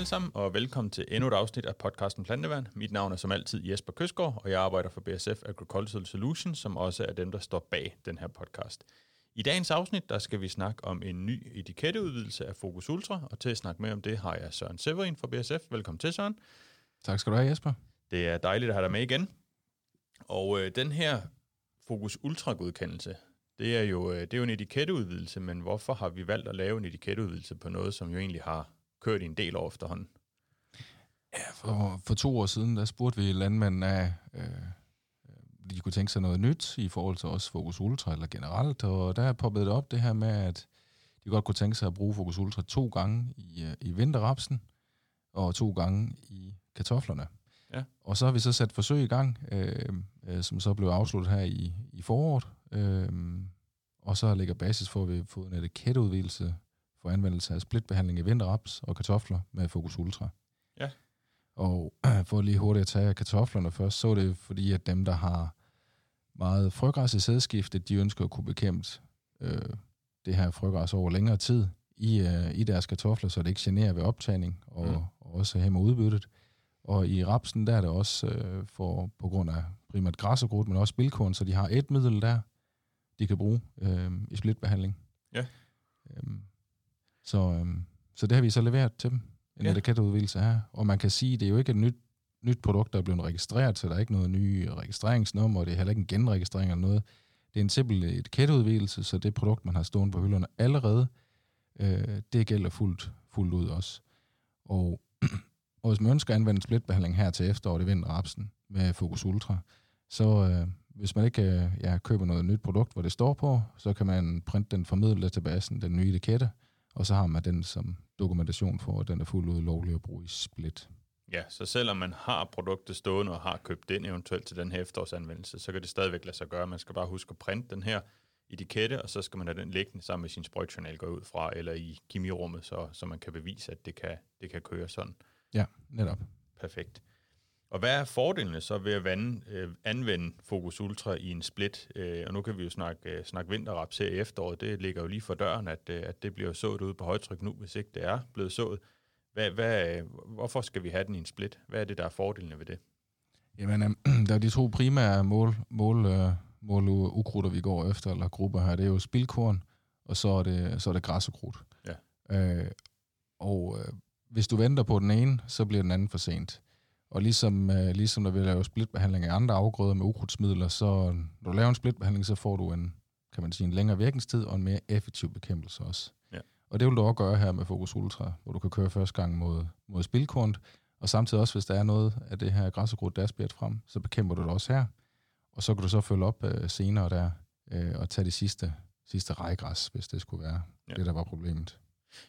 alle sammen, og velkommen til endnu et afsnit af podcasten Plantevand. Mit navn er som altid Jesper Køsgaard, og jeg arbejder for BSF Agricultural Solutions, som også er dem, der står bag den her podcast. I dagens afsnit, der skal vi snakke om en ny etiketteudvidelse af Focus Ultra, og til at snakke med om det har jeg Søren Severin fra BSF. Velkommen til, Søren. Tak skal du have, Jesper. Det er dejligt at have dig med igen. Og øh, den her Focus Ultra-godkendelse, det er, jo, øh, det er jo en etiketteudvidelse, men hvorfor har vi valgt at lave en etiketteudvidelse på noget, som jo egentlig har kørt i en del år efterhånden? Ja, for, for to år siden, der spurgte vi landmændene af, øh, de kunne tænke sig noget nyt i forhold til også Focus Ultra eller generelt, og der poppede det op det her med, at de godt kunne tænke sig at bruge Focus Ultra to gange i, øh, i vinterrapsen, og to gange i kartoflerne. Ja. Og så har vi så sat forsøg i gang, øh, øh, som så blev afsluttet her i, i foråret, øh, og så ligger basis for, at vi har fået en etiketteudvidelse for anvendelse af splitbehandling i vinterraps og kartofler med Focus Ultra. Ja. Og for lige hurtigt at tage kartoflerne først, så er det fordi, at dem, der har meget frøgræs i sædskiftet, de ønsker at kunne bekæmpe øh, det her frøgræs over længere tid i, øh, i deres kartofler, så det ikke generer ved optagning og, mm. og også hæmmer udbyttet. Og i rapsen, der er det også øh, for, på grund af primært græs og men også bilkorn, så de har et middel der, de kan bruge øh, i splitbehandling. Ja. Øhm, så, øhm, så det har vi så leveret til dem, en Ja. etiketteudvidelse her. Og man kan sige, det er jo ikke et nyt, nyt produkt, der er blevet registreret, så der er ikke noget nye registreringsnummer, det er heller ikke en genregistrering eller noget. Det er en simpel etiketteudvidelse, så det produkt, man har stående på hylderne allerede, øh, det gælder fuldt, fuldt ud også. Og, og hvis man ønsker at anvende splitbehandling her til efteråret i vinterrapsen med Focus Ultra, så øh, hvis man ikke øh, ja, køber noget nyt produkt, hvor det står på, så kan man printe den formidle til basen, den nye etikette, og så har man den som dokumentation for, at den er fuldt ud lovlig at bruge i split. Ja, så selvom man har produktet stående og har købt den eventuelt til den her efterårsanvendelse, så kan det stadigvæk lade sig gøre. Man skal bare huske at printe den her etikette, og så skal man have den liggende sammen med sin sprøjtjournal gå ud fra, eller i kemirummet, så, så man kan bevise, at det kan, det kan køre sådan. Ja, netop. Perfekt. Og hvad er fordelene så ved at vande, øh, anvende Focus Ultra i en split? Øh, og nu kan vi jo snakke, øh, snakke vinterraps her i efteråret. Det ligger jo lige for døren, at, øh, at det bliver sået ude på højtryk nu, hvis ikke det er blevet sået. Hvad, hvad, øh, hvorfor skal vi have den i en split? Hvad er det, der er fordelene ved det? Jamen, øh, der er de to primære mål, mål, øh, mål ukrutter, vi går efter, eller grupper her. Det er jo spildkorn, og så er det, så er det græssekrudt. Ja. Øh, og øh, hvis du venter på den ene, så bliver den anden for sent. Og ligesom, øh, ligesom når vi laver splitbehandling af andre afgrøder med ukrudtsmidler, så når du laver en splitbehandling, så får du en, kan man sige, en længere virkningstid og en mere effektiv bekæmpelse også. Ja. Og det vil du også gøre her med Focus Ultra, hvor du kan køre første gang mod, mod spildkorn, og samtidig også, hvis der er noget af det her græssekrudt, der er frem, så bekæmper du det også her. Og så kan du så følge op øh, senere der, øh, og tage det sidste, sidste rejgræs, hvis det skulle være ja. det, der var problemet.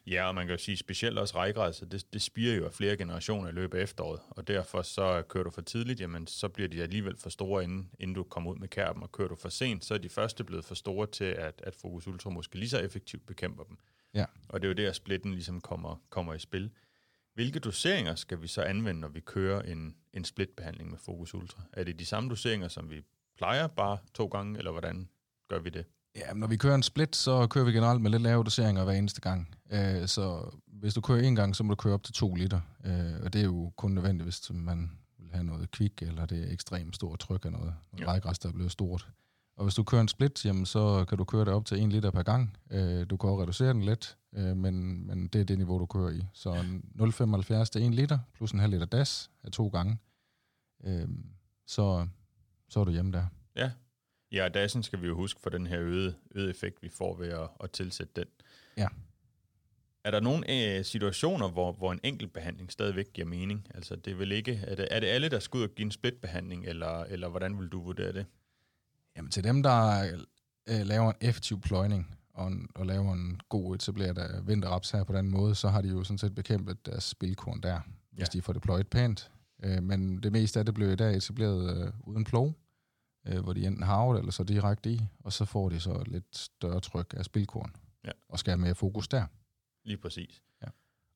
Ja, og man kan jo sige specielt også rejgræsset, det, det spiger jo af flere generationer i løbet af efteråret, og derfor så kører du for tidligt, jamen så bliver de alligevel for store, inden, inden du kommer ud med kærpen, og kører du for sent, så er de første blevet for store til, at, at Focus Ultra måske lige så effektivt bekæmper dem. Ja. Og det er jo der, splitten ligesom kommer, kommer i spil. Hvilke doseringer skal vi så anvende, når vi kører en, en splitbehandling med Focus Ultra? Er det de samme doseringer, som vi plejer, bare to gange, eller hvordan gør vi det? Ja, når vi kører en split, så kører vi generelt med lidt lave doseringer hver eneste gang. Øh, så hvis du kører en gang, så må du køre op til 2 liter. Øh, og det er jo kun nødvendigt, hvis man vil have noget kvik, eller det er ekstremt stort tryk af noget, noget Ja. rejgræs, der er blevet stort. Og hvis du kører en split, jamen, så kan du køre det op til 1 liter per gang. Øh, du kan også reducere den lidt, øh, men, men det er det niveau, du kører i. Så 0,75 til 1 liter, plus en halv liter das af to gange. Øh, så, så er du hjemme der. Ja, ja og dassen skal vi jo huske for den her øgede, øgede effekt, vi får ved at, at tilsætte den. Ja. Er der nogle øh, situationer, hvor, hvor en enkelt behandling stadigvæk giver mening? Altså, det er vel ikke, er det, er det alle, der skal ud og give en splitbehandling, eller, eller hvordan vil du vurdere det? Jamen til dem, der øh, laver en effektiv pløjning og, en, og laver en god etableret vinterraps her på den måde, så har de jo sådan set bekæmpet deres spilkorn der, hvis Ja. ja. de får det pløjet pænt. Øh, men det meste af det blev i dag etableret øh, uden plov, øh, hvor de enten har det, eller så direkte i, og så får de så et lidt større tryk af spilkorn, Ja. og skal have mere fokus der. Lige præcis. Ja.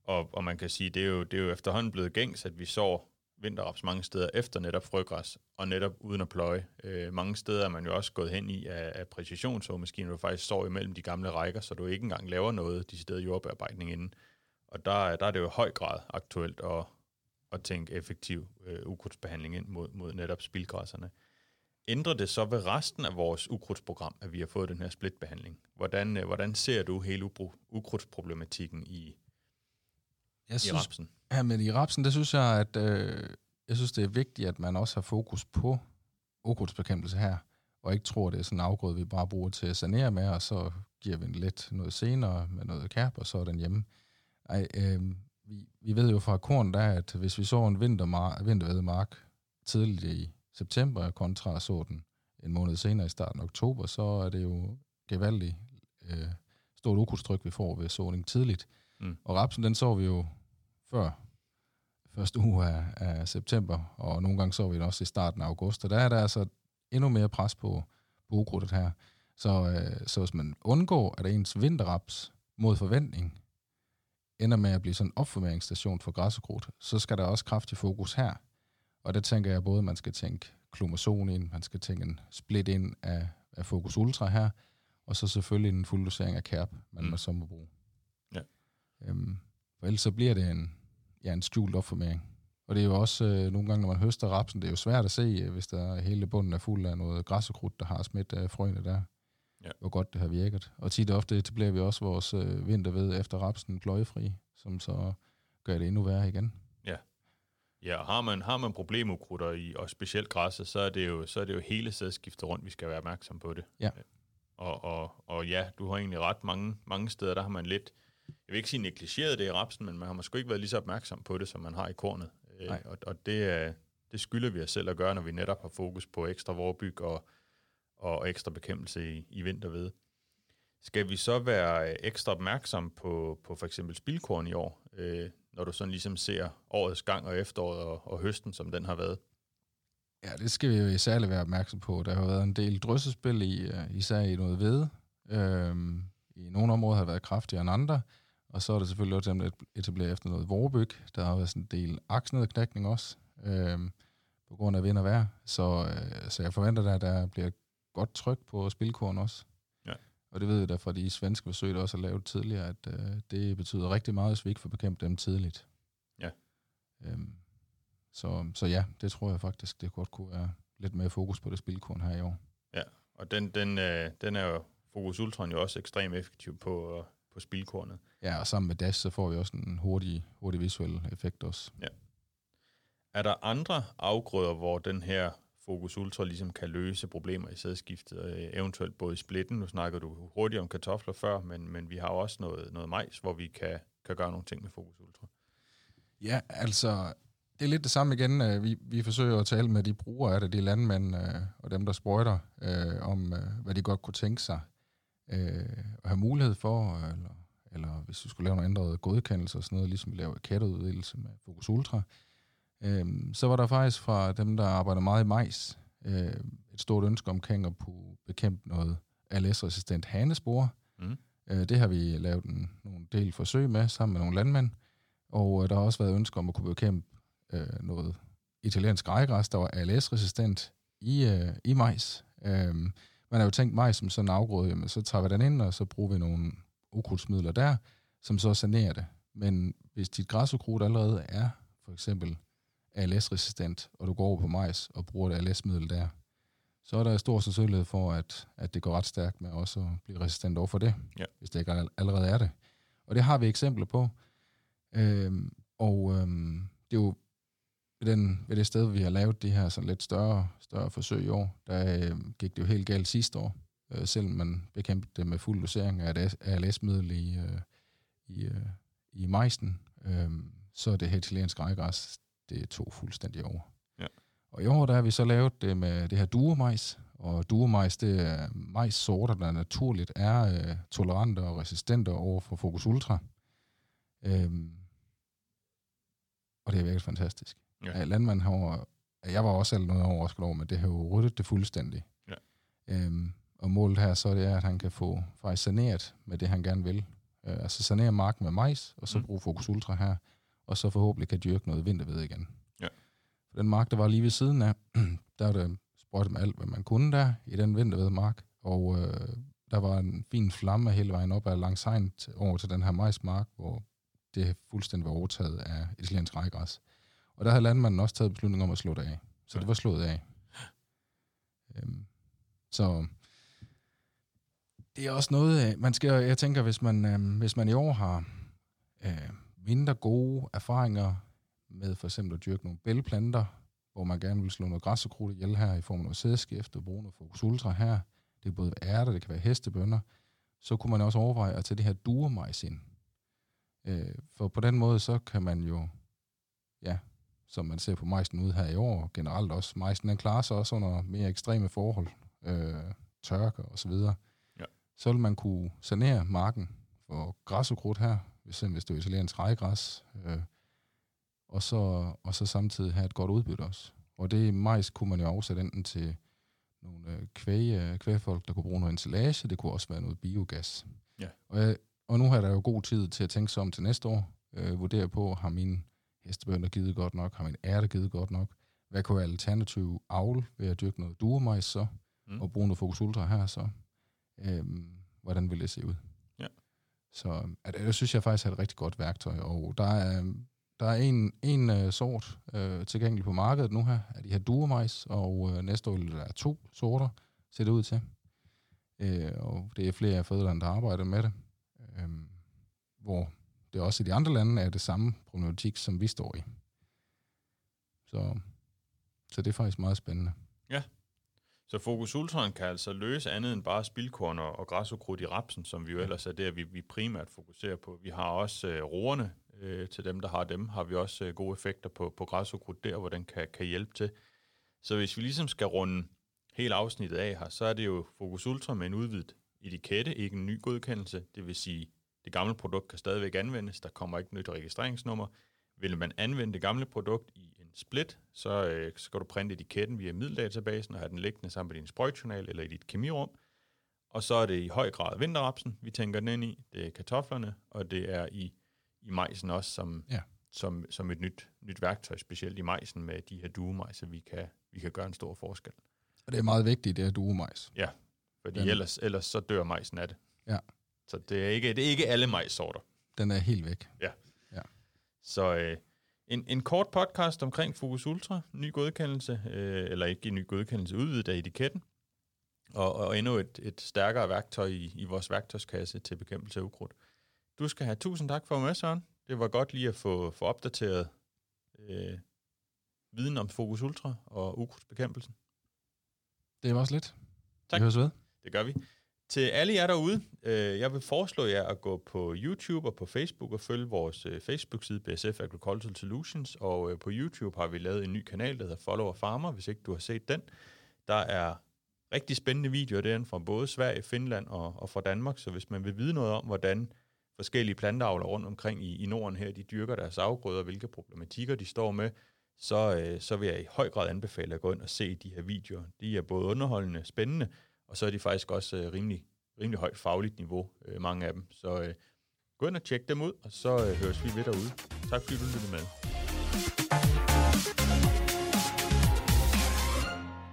Og, og man kan sige, det er, jo, det er jo efterhånden blevet gængs, at vi så vinterraps mange steder efter netop frøgræs, og netop uden at pløje. Øh, mange steder er man jo også gået hen i af, af præcisionsåmaskiner, du faktisk står imellem de gamle rækker, så du ikke engang laver noget de steder jordbearbejdning inden. Og der, der er det jo i høj grad aktuelt at, at tænke effektiv øh, ukrudtsbehandling ind mod, mod netop spildgræsserne. Ændrer det så ved resten af vores ukrudtsprogram, at vi har fået den her splitbehandling? Hvordan, øh, hvordan ser du hele ukrudtsproblematikken i, jeg synes, i rapsen? Ja, men i rapsen, det synes jeg, at øh, jeg synes, det er vigtigt, at man også har fokus på ukrudtsbekæmpelse her, og ikke tror, det er sådan en afgrøde, vi bare bruger til at sanere med, og så giver vi en lidt noget senere med noget kærp, og så er den hjemme. Ej, øh, vi, vi ved jo fra korn der, at hvis vi så en vintermar- vinterved mark tidligt i september, kontra så den en måned senere i starten af oktober, så er det jo gevaldigt øh, stort ukrudtstryk, vi får ved såning tidligt. Mm. Og rapsen, den så vi jo før første uge af, af september, og nogle gange så vi den også i starten af august, og der er der altså endnu mere pres på, på ukrudtet her. Så, øh, så hvis man undgår, at ens vinterraps mod forventning ender med at blive sådan en opformeringsstation for græsukrudt, så skal der også kraftig fokus her. Og der tænker jeg både, at man skal tænke klomazon ind, man skal tænke en split ind af, af Focus Ultra her, og så selvfølgelig en fuld dosering af kærp, man mm. så må bruge. Ja. Øhm, for ellers så bliver det en, ja, en skjult opformering. Og det er jo også øh, nogle gange, når man høster rapsen, det er jo svært at se, øh, hvis der hele bunden er fuld af noget græssekrudt, der har smidt øh, frøene der, ja. hvor godt det har virket. Og tit og ofte etablerer vi også vores øh, vinterved efter rapsen pløjefri, som så gør det endnu værre igen. Ja. Har man, har man problemukrutter i, og specielt græsset, så er det jo, så er det jo hele sædskiftet rundt, vi skal være opmærksom på det. Ja. Og, og, og ja, du har egentlig ret mange, mange steder, der har man lidt, jeg vil ikke sige negligeret det i rapsen, men man har måske ikke været lige så opmærksom på det, som man har i kornet. Øh, Nej. Og, og det, det skylder vi os selv at gøre, når vi netop har fokus på ekstra vorbyg og, og ekstra bekæmpelse i, i vinterved. Skal vi så være ekstra opmærksom på, på for eksempel spildkorn i år, øh, når du sådan ligesom ser årets gang og efteråret og, og høsten, som den har været? Ja, det skal vi jo særligt være opmærksom på. Der har været en del dryssespil, i, øh, især i noget ved. Øhm, I nogle områder har det været kraftigere end andre. Og så er det selvfølgelig også dem, der etablerer efter noget vorbyg. Der har været sådan en del aksnedknækning også, øhm, på grund af vind og vejr. Så, øh, så jeg forventer, at der bliver godt tryk på spilkorn også. Og det ved jeg da fra de svenske forsøg, der også har lavet tidligere, at øh, det betyder rigtig meget, hvis vi ikke får bekæmpet dem tidligt. Ja. Øhm, så, så ja, det tror jeg faktisk, det godt kunne være lidt mere fokus på det spilkorn her i år. Ja, og den, den, øh, den er jo Focus Ultron jo også ekstremt effektiv på, øh, på spilkornet. Ja, og sammen med Dash, så får vi også en hurtig, hurtig visuel effekt også. Ja. Er der andre afgrøder, hvor den her Focus Ultra ligesom kan løse problemer i sædskiftet, øh, eventuelt både i splitten, nu snakker du hurtigt om kartofler før, men, men vi har også noget, noget majs, hvor vi kan, kan gøre nogle ting med Focus Ultra. Ja, altså, det er lidt det samme igen. Øh, vi, vi forsøger at tale med de brugere af det, de landmænd øh, og dem, der sprøjter, øh, om øh, hvad de godt kunne tænke sig øh, at have mulighed for, eller, eller hvis vi skulle lave nogle ændrede godkendelser og sådan noget, ligesom vi laver med Focus Ultra, øh, så var der faktisk fra dem, der arbejder meget i majs, øh, et stort ønske omkring at kunne bekæmpe noget ALS-resistent hanespore. Mm. Øh, det har vi lavet en, nogle del forsøg med sammen med nogle landmænd, og øh, der har også været ønsker om at kunne bekæmpe øh, noget italiensk rejegræs, der var ALS-resistent i, øh, i majs. Øh, man har jo tænkt mig som sådan en afgrøde, jamen, så tager vi den ind, og så bruger vi nogle ukrudtsmidler der, som så sanerer det. Men hvis dit græsukrudt allerede er for eksempel ALS-resistent, og du går over på majs og bruger et ALS-middel der, så er der stor sandsynlighed for, at, at det går ret stærkt med også at blive resistent over for det, ja. hvis det ikke allerede er det. Og det har vi eksempler på. Øhm, og øhm, det er jo ved, den, ved det sted, vi har lavet de her sådan lidt større, større forsøg i år, der øh, gik det jo helt galt sidste år, øh, selvom man bekæmpede det med fuld dosering af et ALS-middel i, øh, i, øh, i majsen, øh, så er det her italienske rejegræs, det tog fuldstændig over. Ja. Og i år der har vi så lavet det med det her duomajs, og duomajs, det er majssorter, der naturligt er øh, tolerante og resistente over for Focus Ultra. Øhm, og det er virkelig fantastisk. Ja. Landmanden har, jeg var også selv noget overrasket over, men det har jo ryddet det fuldstændig. Ja. Øhm, og målet her så det er, at han kan få faktisk saneret med det, han gerne vil. Øh, altså sanere marken med majs, og så mm. bruge Focus Ultra her, og så forhåbentlig kan dyrke noget vinterved igen. Ja. For den mark, der var lige ved siden af, der var det sprøjtet med alt, hvad man kunne der, i den vinterved mark, og øh, der var en fin flamme hele vejen op ad langs hegnet over til den her majsmark, hvor det fuldstændig var overtaget af italiensk rejgræs. Og der havde landmanden også taget beslutning om at slå det af. Så ja. det var slået af. Øhm, så det er også noget, man skal, jeg tænker, hvis man, øh, hvis man i år har øh, mindre gode erfaringer med for eksempel at dyrke nogle bælgeplanter, hvor man gerne vil slå noget græs og krudt ihjel her i form af noget sædskift og bruge noget Focus Ultra her. Det kan både være ærter, det kan være hestebønder. Så kunne man også overveje at tage det her duermajs ind. Øh, for på den måde, så kan man jo, ja, som man ser på majsen ud her i år, generelt også, majsen den klarer sig også under mere ekstreme forhold, øh, tørke og så videre. Ja. Så vil man kunne sanere marken for græs og krudt her, hvis, hvis det er italiensk rejegræs, øh, og, så, og så samtidig have et godt udbytte også. Og det majs kunne man jo afsætte enten til nogle øh, kvæg, øh, kvægfolk, der kunne bruge noget ensilage, det kunne også være noget biogas. Ja. Og, jeg, og nu har der jo god tid til at tænke sig om til næste år, øh, vurdere på, har min hestebønder givet godt nok, har min ærte givet godt nok, hvad kunne være alternativ avl ved at dyrke noget duermajs så, mm. og bruge noget Focus Ultra her så. Øhm, hvordan vil det se ud? Så øhm, at, det synes jeg faktisk er et rigtig godt værktøj, og der er, øhm, der er en, en uh, sort uh, tilgængelig på markedet nu her, af de her duermajs, og uh, næste år der er to sorter, ser det ud til. Uh, og det er flere af fædrene, der arbejder med det. Uh, hvor det også i de andre lande er det samme problematik, som vi står i. Så, så det er faktisk meget spændende. Ja, så Focus Ultraen kan altså løse andet end bare spildkorn og, og græsukrudt i rapsen, som vi jo ellers er der, vi, vi primært fokuserer på. Vi har også øh, roerne øh, til dem, der har dem, har vi også øh, gode effekter på, på græsukrudt der, hvor den kan, kan hjælpe til. Så hvis vi ligesom skal runde hele afsnittet af her, så er det jo Focus Ultra med en udvidet etikette, ikke en ny godkendelse. Det vil sige, det gamle produkt kan stadigvæk anvendes, der kommer ikke nyt registreringsnummer. Vil man anvende det gamle produkt i split, så øh, skal du printe etiketten via middeldatabasen og have den liggende sammen med din sprøjtjournal eller i dit kemirum. Og så er det i høj grad vinterrapsen, vi tænker den ind i. Det er kartoflerne, og det er i, i majsen også som, ja. som, som et nyt, nyt værktøj, specielt i majsen med de her duemajser, vi kan, vi kan gøre en stor forskel. Og det er meget vigtigt, det er duemajs. Ja, fordi den... ellers, ellers så dør majsen af det. Ja. Så det er ikke, det er ikke alle majssorter. Den er helt væk. Ja. ja. Så øh, en, en kort podcast omkring Focus Ultra, ny godkendelse, øh, eller ikke en ny godkendelse, udvidet af etiketten, og, og endnu et, et stærkere værktøj i, i vores værktøjskasse til bekæmpelse af ukrudt. Du skal have tusind tak for med, Søren. Det var godt lige at få, få opdateret øh, viden om Focus Ultra og ukrudtsbekæmpelsen. Det var også lidt. Tak. Vi høres ved. Det gør vi. Til alle jer derude, øh, jeg vil foreslå jer at gå på YouTube og på Facebook og følge vores øh, Facebook-side BSF Agricultural Solutions, og øh, på YouTube har vi lavet en ny kanal, der hedder Follower Farmer, hvis ikke du har set den. Der er rigtig spændende videoer derinde fra både Sverige, Finland og, og fra Danmark, så hvis man vil vide noget om, hvordan forskellige planteavler rundt omkring i, i Norden her, de dyrker deres afgrøder, hvilke problematikker de står med, så, øh, så vil jeg i høj grad anbefale at gå ind og se de her videoer. De er både underholdende, spændende, og så er de faktisk også øh, rimelig, rimelig højt fagligt niveau, øh, mange af dem. Så øh, gå ind og tjek dem ud, og så øh, høres vi ved derude. Tak fordi du lyttede med.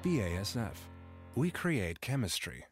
BASF. We create chemistry.